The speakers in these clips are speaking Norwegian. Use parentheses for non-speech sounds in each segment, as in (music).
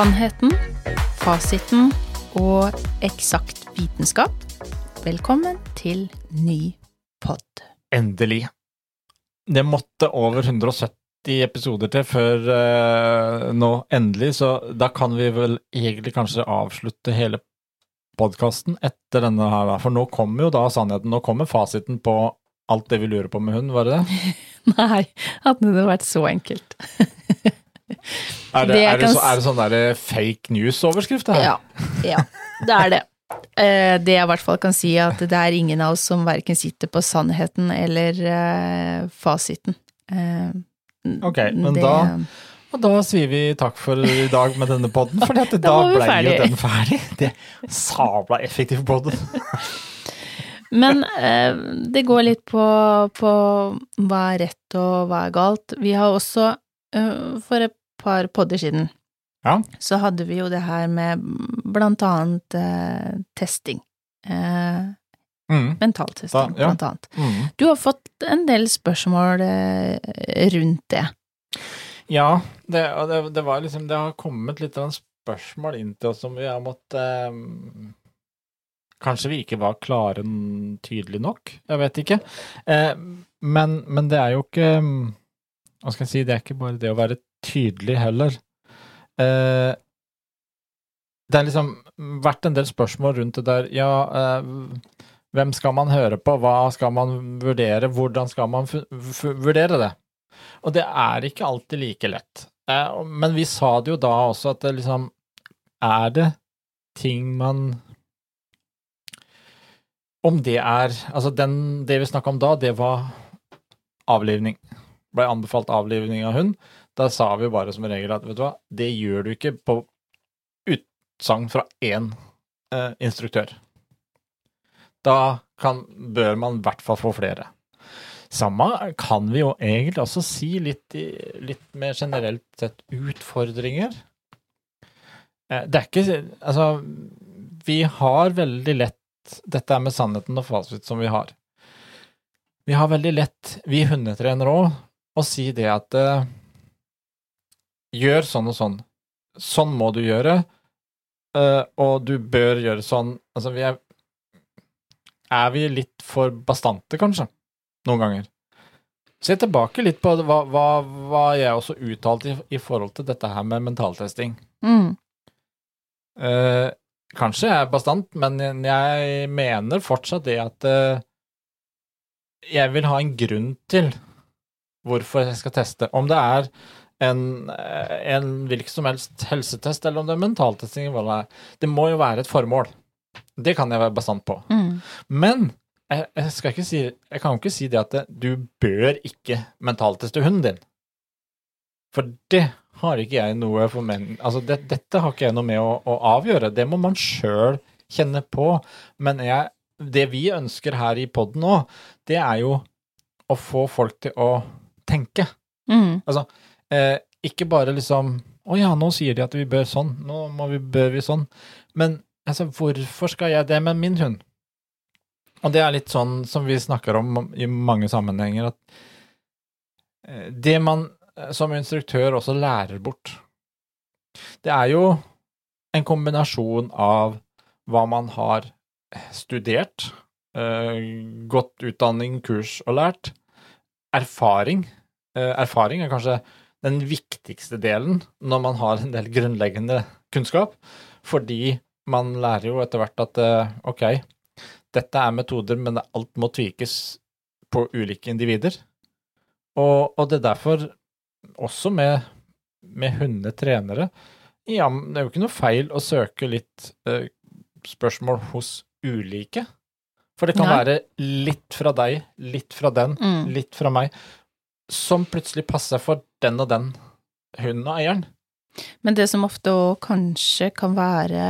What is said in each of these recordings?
Sannheten, fasiten og eksakt vitenskap. Velkommen til ny pod. Endelig. Det måtte over 170 episoder til før eh, nå, endelig, så da kan vi vel egentlig kanskje avslutte hele podkasten etter denne her, da. For nå kommer jo da sannheten, nå kommer fasiten på alt det vi lurer på med hund, var det det? (laughs) Nei, hadde det vært så enkelt. (laughs) Er det, Det er det, så, er det sånn der fake news-overskrift. Ja, ja, det er det. (laughs) Eh, Det jeg i hvert fall kan si, er at det er ingen av oss som verken sitter på sannheten eller eh, fasiten. Eh, Ok, men da- Og da sier vi takk for i dag med denne podden, for (laughs) da, Da ble jo den ferdig. (laughs) Det sabla effektiv podden. Men eh, det går litt på, på hva er rett og hva er galt. Vi har også, eh, for et par podder siden, Ja. så hadde vi jo det her med blant annet eh, testing. Eh, Mm. mentaltesting, ja. blant annet. Mm. Du har fått en del spørsmål eh, rundt det. Ja, det, det, det var liksom Det har kommet litt av en spørsmål inn til oss som vi har måttet eh, Kanskje vi ikke var klare tydelig nok, jeg vet ikke. Eh, men, men det er jo ikke Hva skal jeg si, det er ikke bare det å være tydelig heller. Eh, det har liksom vært en del spørsmål rundt det der Ja, eh, hvem skal man høre på, hva skal man vurdere, hvordan skal man vurdere det? Og det er ikke alltid like lett. Eh, men vi sa det jo da også, at det liksom Er det ting man Om det er Altså, den, det vi snakka om da, det var avlivning. Ble anbefalt avlivning av hund. Da sa vi bare som regel at vet du hva, det gjør du ikke på utsagn fra én eh, instruktør. Da kan, bør man i hvert fall få flere. Samme kan vi jo egentlig også si litt, i, litt mer generelt sett utfordringer. Eh, Det er ikke Altså, vi har veldig lett Dette er med sannheten og fasit som vi har. Vi har veldig lett, vi hundetrenere òg, å si det at eh, Gjør sånn og sånn. Sånn må du gjøre, eh, og du bør gjøre sånn. Altså, vi er Er vi litt for bastante, kanskje? Noen ganger. Se tilbake litt på hva, hva, hva jeg også uttalte i, i forhold til dette her med mentaltesting. Mm. Eh, kanskje jeg er bastant, men jeg mener fortsatt det at eh, jeg vil ha en grunn til hvorfor jeg skal teste. Om det er en, eh, en hvilken som helst helsetest, eller om det er mentaltesting. hva det er. Det må jo være et formål. Det kan jeg være bastant på. Mm. Men jeg, jeg, skal ikke si, jeg kan jo ikke si det at det, du bør ikke mentalteste hunden din. For det har ikke jeg noe for men... Altså, det, dette har ikke jeg noe med å, å avgjøre. Det må man sjøl kjenne på. Men jeg, det vi ønsker her i poden nå, det er jo å få folk til å tenke. Mm. Eh, ikke bare liksom Å ja, nå sier de at vi bør sånn. Nå må vi, bør vi sånn. Men altså, hvorfor skal jeg det med min hund? Og det er litt sånn som vi snakker om i mange sammenhenger, at eh, det man eh, som instruktør også lærer bort, det er jo en kombinasjon av hva man har studert, eh, gått utdanning, kurs og lært, erfaring. Erfaring er kanskje den viktigste delen når man har en del grunnleggende kunnskap, fordi man lærer jo etter hvert at eh, ok, dette er metoder, men alt må tvikes på ulike individer. Og, og det er derfor også med, med hundetrenere Ja, det er jo ikke noe feil å søke litt eh, spørsmål hos ulike. For det kan Nei. være litt fra deg, litt fra den, Mm. litt fra meg, som plutselig passer for den og den hunden og eieren. Men det som ofte òg kanskje kan være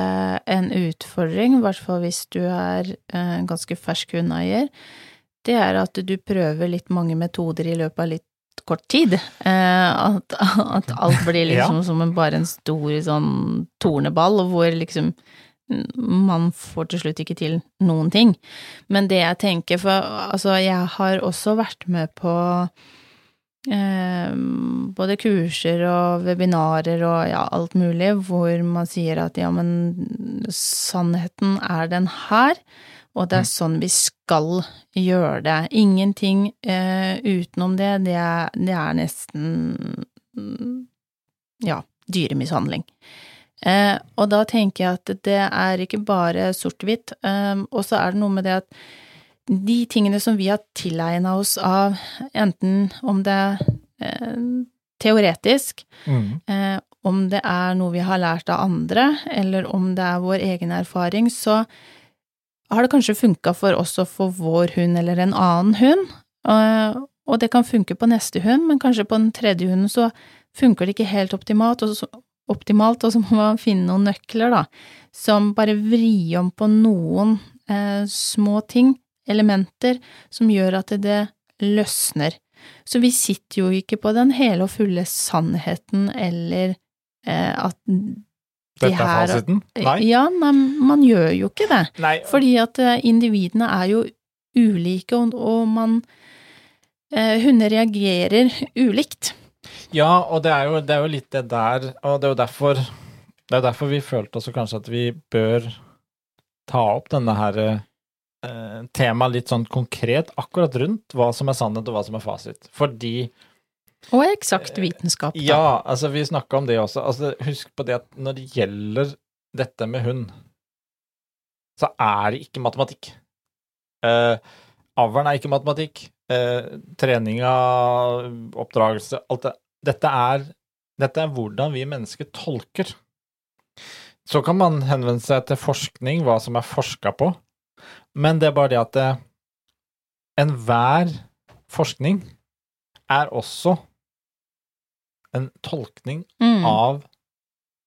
en utfordring, i hvert fall hvis du er eh, en ganske fersk hundeeier, det er at du prøver litt mange metoder i løpet av litt kort tid. Eh, At, at alt blir (laughs) liksom som en, bare en stor sånn torneball, og hvor liksom man får til slutt ikke til noen ting. Men det jeg tenker, for altså jeg har også vært med på både kurser og webinarer og ja, alt mulig, hvor man sier at ja, men sannheten er den her, og det er Mm. sånn vi skal gjøre det. Ingenting eh, utenom det, det er, det er nesten mm, ja, dyremishandling. Eh, og da tenker jeg at det er ikke bare sort-hvitt, eh, og så er det noe med det at de tingene som vi har tilegna oss av, enten om det er eh, teoretisk, Mm. eh, om det er noe vi har lært av andre, eller om det er vår egen erfaring, så har det kanskje funka for oss å få vår hund eller en annen hund, eh, og det kan funke på neste hund, men kanskje på den tredje hunden så funker det ikke helt optimalt, og så, optimalt, og så må man finne noen nøkler, da, som bare vrir om på noen eh, små ting, elementer, som gjør at det løsner. Så vi sitter jo ikke på den hele og fulle sannheten, eller eh, at de Dette er fasiten? Nei? Ja, nei, man gjør jo ikke det. Nei. Fordi at eh, individene er jo ulike, og, og man eh, Hunder reagerer ulikt. Ja, og det er, jo, det er jo litt det der, og det er jo derfor Det er derfor vi følte også kanskje at vi bør ta opp denne her eh, temaet litt sånn konkret, akkurat rundt hva som er sannhet og hva som er fasit. Fordi Og eksakt vitenskap, da. Ja, altså vi snakka om det også. Altså, husk på det at når det gjelder dette med hund, så er det ikke matematikk. Uh, Avlen er ikke matematikk. Uh, treninga, oppdragelse, alt det. Dette er, dette er hvordan vi mennesker tolker. Så kan man henvende seg til forskning, hva som er forska på, men det er bare det at eh, enhver forskning er også en tolkning Mm. av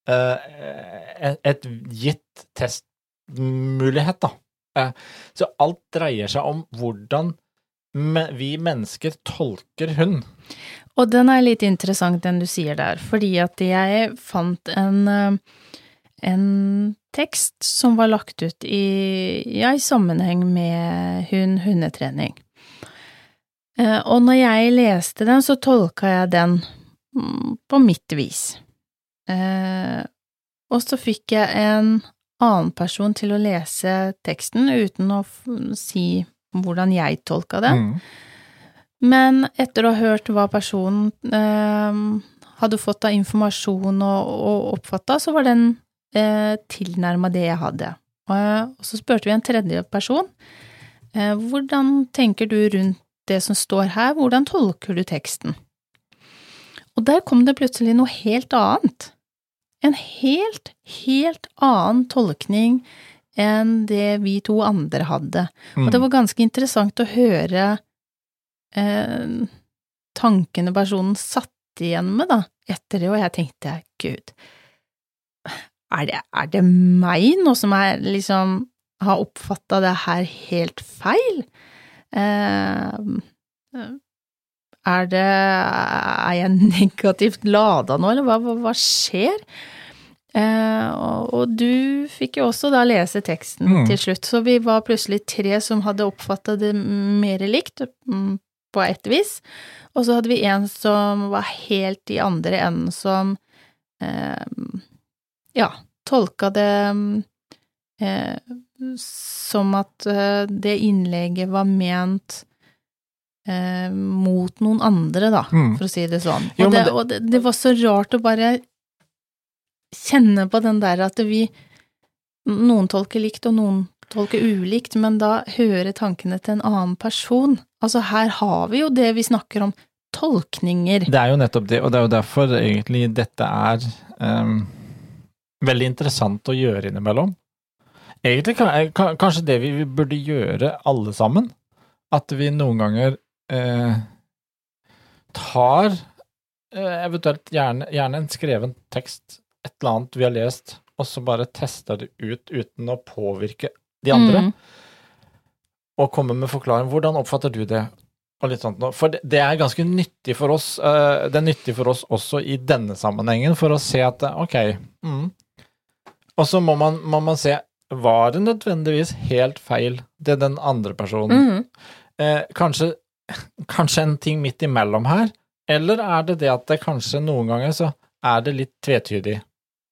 eh, et gitt testmulighet, da. Eh, så alt dreier seg om hvordan vi mennesker tolker hund. Og den er litt interessant, den du sier der, fordi at jeg fant en, eh, en tekst som var lagt ut i, ja, i sammenheng med hund-hundetrening. Eh, Og når jeg leste den, så tolka jeg den mm, på mitt vis. Eh, Og så fikk jeg en annen person til å lese teksten uten å si hvordan jeg tolka det. Mm. Men etter å ha hørt hva personen eh, hadde fått av informasjon og, og oppfatta, så var den eh, tilnærma det jeg hadde. Og, eh, så spurte vi en tredje person. Eh, hvordan tenker du rundt det som står her, hvordan tolker du teksten? Og der kom det plutselig noe helt annet. En helt, helt annen tolkning enn det vi to andre hadde. Og det Mm. var ganske interessant å høre eh, tankene personen satt igjen med, da, etter det, og jeg tenkte, gud, er det, er det meg nå som er liksom har oppfatta det her helt feil? Eh, er det Er jeg (laughs) negativt lada nå, eller hva, hva, hva skjer? Eh, og, og du fikk jo også da lese teksten Mm. til slutt, så vi var plutselig tre som hadde oppfatta det mer likt, mm, på et vis, og så hadde vi en som var helt i andre enden, som eh, ja, tolka det eh, som at eh, det innlegget var ment eh, mot noen andre, da, Mm. for å si det sånn. Og, jo, det, og det, det var så rart å bare kjenne på den der at vi Noen tolker likt, og noen tolker ulikt, men da høre tankene til en annen person. Altså, her har vi jo det vi snakker om, tolkninger. Det er jo nettopp det, og det er jo derfor egentlig dette er ehm, veldig interessant å gjøre innimellom. Egentlig eh, kanskje det vi burde gjøre alle sammen, at vi noen ganger eh, tar eh, eventuelt gjerne, gjerne en skreven tekst, et eller annet vi har lest, og så bare tester det ut uten å påvirke de andre, Mm. og komme med forklaring. Hvordan oppfatter du det? Og litt sånt noe. For det, det er ganske nyttig for oss, eh, det er nyttig for oss også i denne sammenhengen, for å se at eh, ok, mm. Og så må man, må man se, var det nødvendigvis helt feil det den andre personen? Mm. Eh, kanskje, kanskje en ting midt imellom her Eller er det det at det kanskje noen ganger så er det litt tvetydig?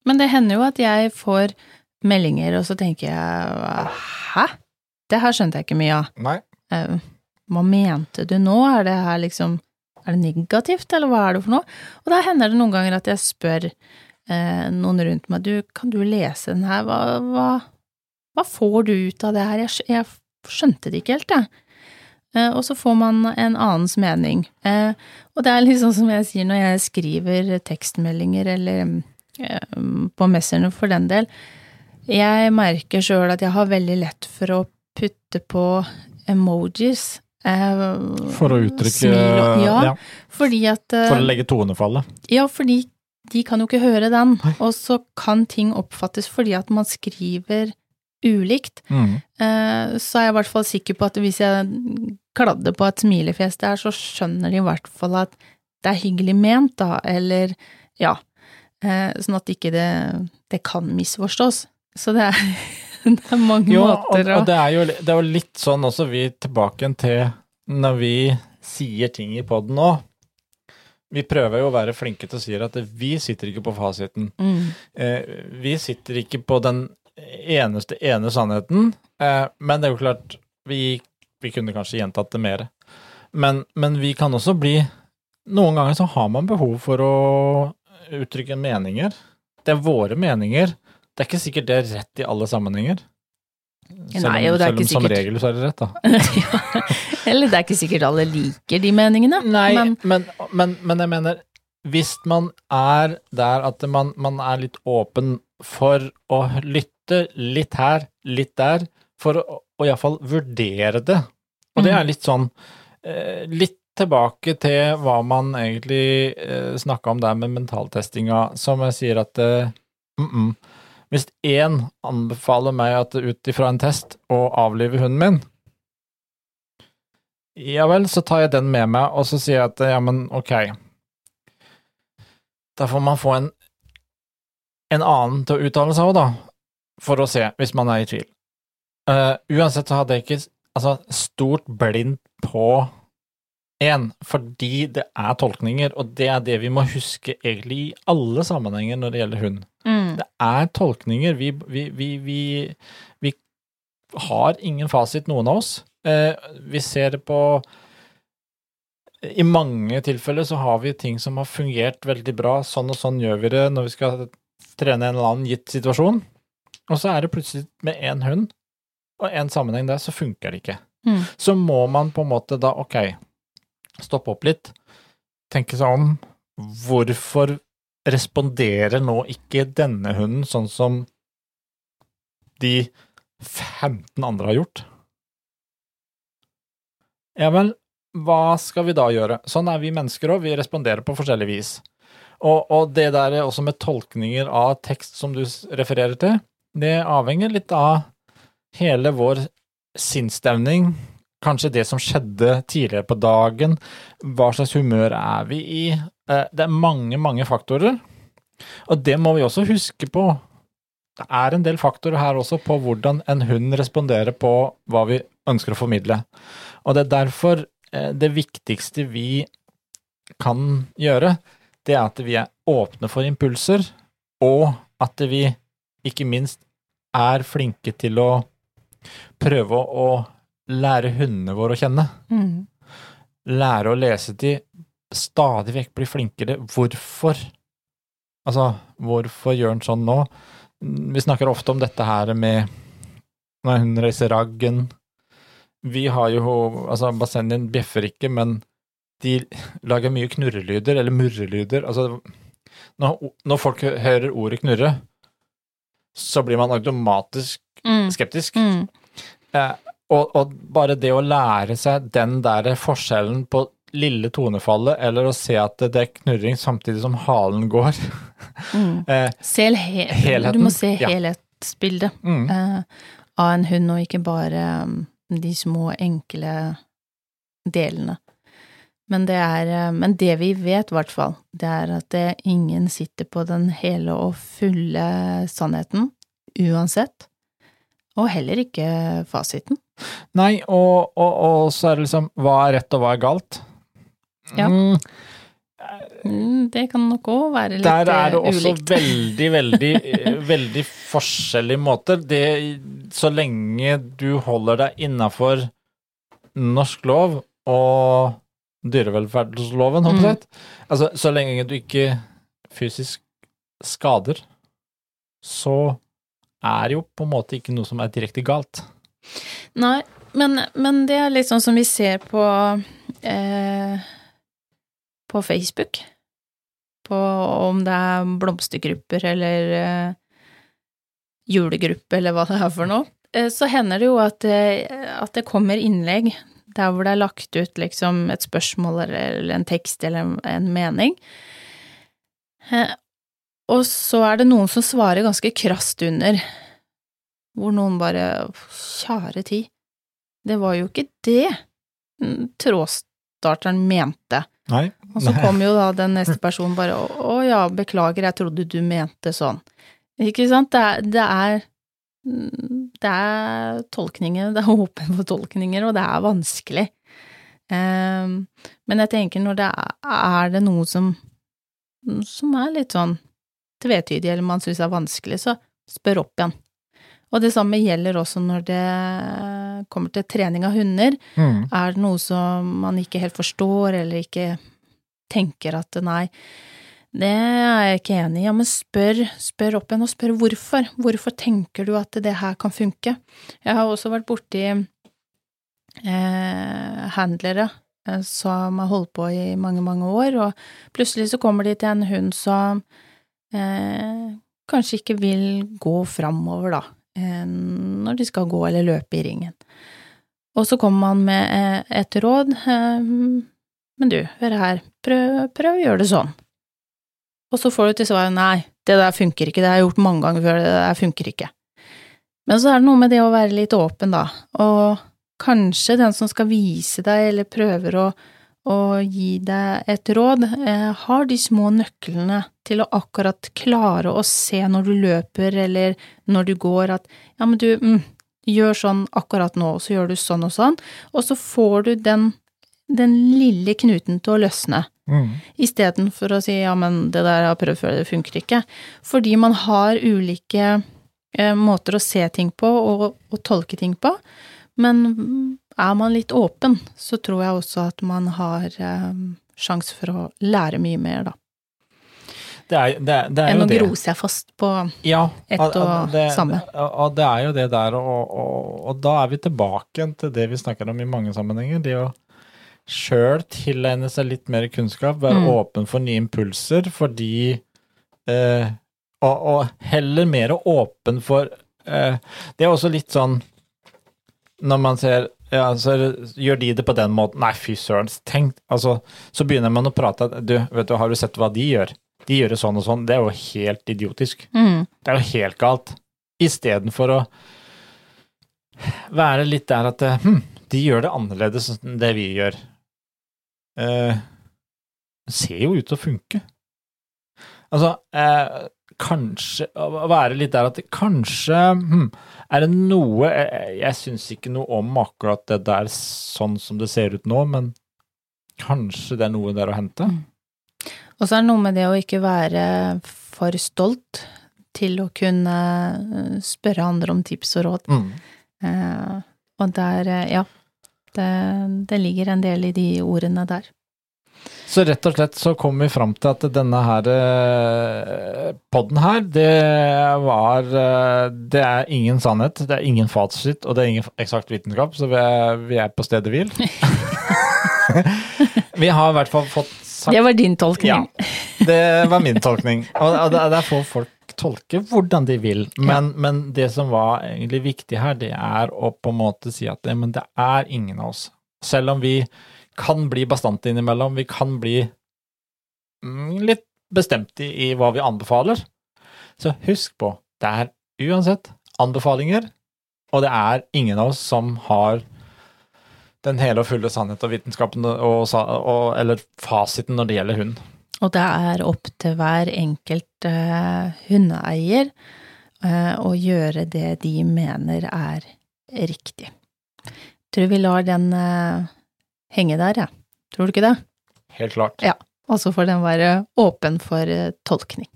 Men det hender jo at jeg får meldinger, og så tenker jeg hæ? Det her skjønte jeg ikke mye av. Nei. Eh, hva mente du nå? Er det her liksom Er det negativt, eller hva er det for noe? Og da hender det noen ganger at jeg spør eh, noen rundt meg du, kan du lese den her, hva, hva, hva får du ut av det her? Jeg, jeg skjønte det ikke helt, jeg. Eh, og så får man en annens mening. Eh, og det er liksom som jeg sier når jeg skriver tekstmeldinger eller eh, på Messerne for den del. Jeg merker sjøl at jeg har veldig lett for å putte på emojis. eh, For å uttrykke og, ja, ja, at eh, For å legge tonefallet. Ja, fordi de kan jo ikke høre den, Nei. og så kan ting oppfattes fordi at man skriver ulikt. Mm. Eh, Så er jeg i hvert fall sikker på at hvis jeg kladder på et smilefjes der, så skjønner de i hvert fall at det er hyggelig ment, da, eller ja. Eh, Sånn at ikke det, det kan misforstås. Så det er, (laughs) det er mange Jo, måter å og det er jo det er jo litt sånn også vi tilbake til når vi sier ting i poden nå. Vi prøver jo å være flinke til å si at vi sitter ikke på fasiten. mm, Eh, vi sitter ikke på den eneste ene sannheten, eh, men det er jo klart, vi, vi kunne kanskje gjentatt det mer. Men, men vi kan også bli Noen ganger så har man behov for å uttrykke meninger. Det er våre meninger. Det er ikke sikkert det er rett i alle sammenhenger. Selv om, Nei, det er selv om ikke som sikkert. regel så er det rett, da. (laughs) ja. Eller det er ikke sikkert alle liker de meningene, Nei, men men, men, men jeg mener, hvis man er der at man, man er litt åpen for å lytte litt her, litt der, for å, å iallfall vurdere det, og det er litt sånn eh, Litt tilbake til hva man egentlig eh, snakka om der med mentaltestinga, som jeg sier at eh, mm -mm. Hvis én anbefaler meg at ut ifra en test å avlive hunden min, ja vel, så tar jeg den med meg, og så sier jeg at ja, men ok. Da får man få en, en annen til å uttale seg òg, da, for å se, hvis man er i tvil. Uh, uansett så hadde jeg ikke altså, stort blind på én, fordi det er tolkninger, og det er det vi må huske egentlig i alle sammenhenger når det gjelder hund. Mm, Det er tolkninger. Vi, vi, vi, vi, har ingen fasit, noen av oss. Eh, vi ser det på I mange tilfeller så har vi ting som har fungert veldig bra. Sånn og sånn gjør vi det når vi skal trene en eller annen gitt situasjon. Og så er det plutselig med én hund og en sammenheng der, så funker det ikke. mm. Så må man på en måte da, ok, stoppe opp litt, tenke seg om. Hvorfor responderer nå ikke denne hunden sånn som de 15 andre har gjort? Ja vel, hva skal vi da gjøre? Sånn er vi mennesker òg, vi responderer på forskjellig vis. Og, og det der også med tolkninger av tekst som du refererer til, det avhenger litt av hele vår sinnsstemning, kanskje det som skjedde tidligere på dagen, hva slags humør er vi i? Eh, Det er mange, mange faktorer, og det må vi også huske på. Det er en del faktorer her også på hvordan en hund responderer på hva vi ønsker å formidle. Og det er derfor eh, det viktigste vi kan gjøre, det er at vi er åpne for impulser, og at vi ikke minst er flinke til å prøve å lære hundene våre å kjenne. Mm. Lære å lese de, stadig vekk bli flinkere. Hvorfor? Altså, hvorfor gjør han sånn nå? Vi snakker ofte om dette her med når hun reiser raggen. Vi har jo Altså, bassenget bjeffer ikke, men de lager mye knurrelyder, eller murrelyder. Altså, når, når folk hører ordet knurre, så blir man automatisk Mm. skeptisk. Mm. Eh, og, og bare det å lære seg den der forskjellen på lille tonefallet, eller å se at det er knurring samtidig som halen går Mm. (laughs) eh, Se Helheten, Du må se ja. helhetsbildet mm, eh, av en hund, og ikke bare um, de små, enkle delene. Men det er eh, Men det vi vet, i hvert fall, det er at det, ingen sitter på den hele og fulle sannheten, uansett. Og heller ikke fasiten. Nei, og, og, og så er det liksom Hva er rett, og hva er galt? Ja. Mm, Mm, Det kan nok òg være litt Der er det eh, også ulikt. veldig, veldig, (laughs) veldig forskjellige måter. Det, så lenge du holder deg innafor norsk lov og dyrevelferdsloven, holdt jeg. Altså, så lenge du ikke fysisk skader, så er det jo på en måte ikke noe som er direkte galt. Nei, men, men det er litt sånn som vi ser på eh, på Facebook. På om det er blomstergrupper eller eh, julegruppe eller hva det er for noe. Eh, så hender det jo at, eh, at det kommer innlegg der hvor det er lagt ut liksom et spørsmål eller, en tekst eller en, en mening. Eh, og så er det noen som svarer ganske krast under, hvor noen bare Kjære tid, det var jo ikke det trådstarteren mente. Nei. Og så kom jo da den neste personen bare å, ja, beklager, jeg trodde du mente sånn. Ikke sant? Det er, det er det er tolkninger, det er åpen for tolkninger, og det er vanskelig. Um, men jeg tenker når det er, er det noe som, som er litt sånn tvetydig, eller man syns er vanskelig, så spør opp igjen. Og det samme gjelder også når det kommer til trening av hunder. Mm. Er det noe som man ikke helt forstår, eller ikke tenker at nei, det er jeg ikke enig i, ja, men spør, spør opp igjen, og spør hvorfor. Hvorfor tenker du at det her kan funke? Jeg har også vært borti eh, handlere eh, som har holdt på i mange, mange år, og plutselig så kommer de til en hund som eh, kanskje ikke vil gå framover, da, når de skal gå eller løpe i ringen. Og så kommer man med eh, et råd, eh, men du, hør her, prøv, prøv å gjøre det sånn. Og så får du til svar nei, det der funker ikke, det har jeg gjort mange ganger før, det der funker ikke. Men så er det noe med det å være litt åpen, da, og kanskje den som skal vise deg eller prøver å, å gi deg et råd, eh, har de små nøklene til å akkurat klare å se når du løper eller når du går at ja, men du, mm, gjør sånn akkurat nå, og så gjør du sånn og sånn, og så får du den, den lille knuten til å løsne Mm. istedenfor å si ja, men det der jeg har prøvd før, det funker ikke. Fordi man har ulike eh, måter å se ting på og, og tolke ting på, men er man litt åpen, så tror jeg også at man har eh, sjanse for å lære mye mer, da. Det er, det, det er Enn å grose gro seg fast på Ja, ett og- det, samme. Og, det er jo det der, og, og, og da er vi tilbake til det vi snakker om i mange sammenhenger. Det å sjøl tilegne seg litt mer kunnskap, være Mm. åpen for nye impulser, fordi eh, og, og heller mer åpen for eh, Det er også litt sånn når man ser ja, så gjør de det på den måten? Nei, fy søren. Tenk, altså, så begynner man å prate Du, vet du, har du sett hva de gjør? De gjør det sånn og sånn. Det er jo helt idiotisk. Mm. Det er jo helt galt. Istedenfor å være litt der at hm, de gjør det annerledes enn det vi gjør. Eh, det ser jo ut til å funke. Altså, eh, kanskje Å være litt der at kanskje hm, Er det noe Jeg, jeg syns ikke noe om akkurat det der sånn som det ser ut nå, men kanskje det er noe der å hente? Og så er det noe med det å ikke være for stolt til å kunne eh, spørre andre om tips og råd. Mm. Eh, og der, eh, ja, det, det ligger en del i de ordene der. Så rett og slett så kom vi fram til at denne her eh, podden her, det var Det er ingen sannhet, det er ingen fasit, og det er ingen eksakt vitenskap, så vi er, vi er på stedet hvil. (laughs) (laughs) vi har i hvert fall fått sagt Det var din tolkning. Ja, det var min tolkning. Og der får folk tolke hvordan de vil. Men, men det som var egentlig viktig her, det er å på en måte si at det, men det er ingen av oss. Selv om vi kan bli bastante innimellom, vi kan bli mm, litt bestemte i, i hva vi anbefaler, så husk på, det er uansett anbefalinger, og det er ingen av oss som har den hele og fulle sannhet og vitenskapen og, og, eller fasiten når det gjelder hund. Og det er opp til hver enkelt uh, hundeeier uh, å gjøre det de mener er riktig. Tror vi lar den uh, henge der, jeg. Ja. Tror du ikke det? Helt klart. Ja. og så får den være åpen for tolkning.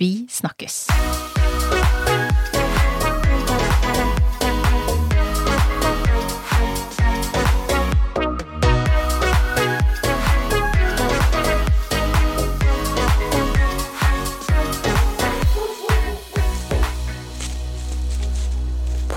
Vi snakkes!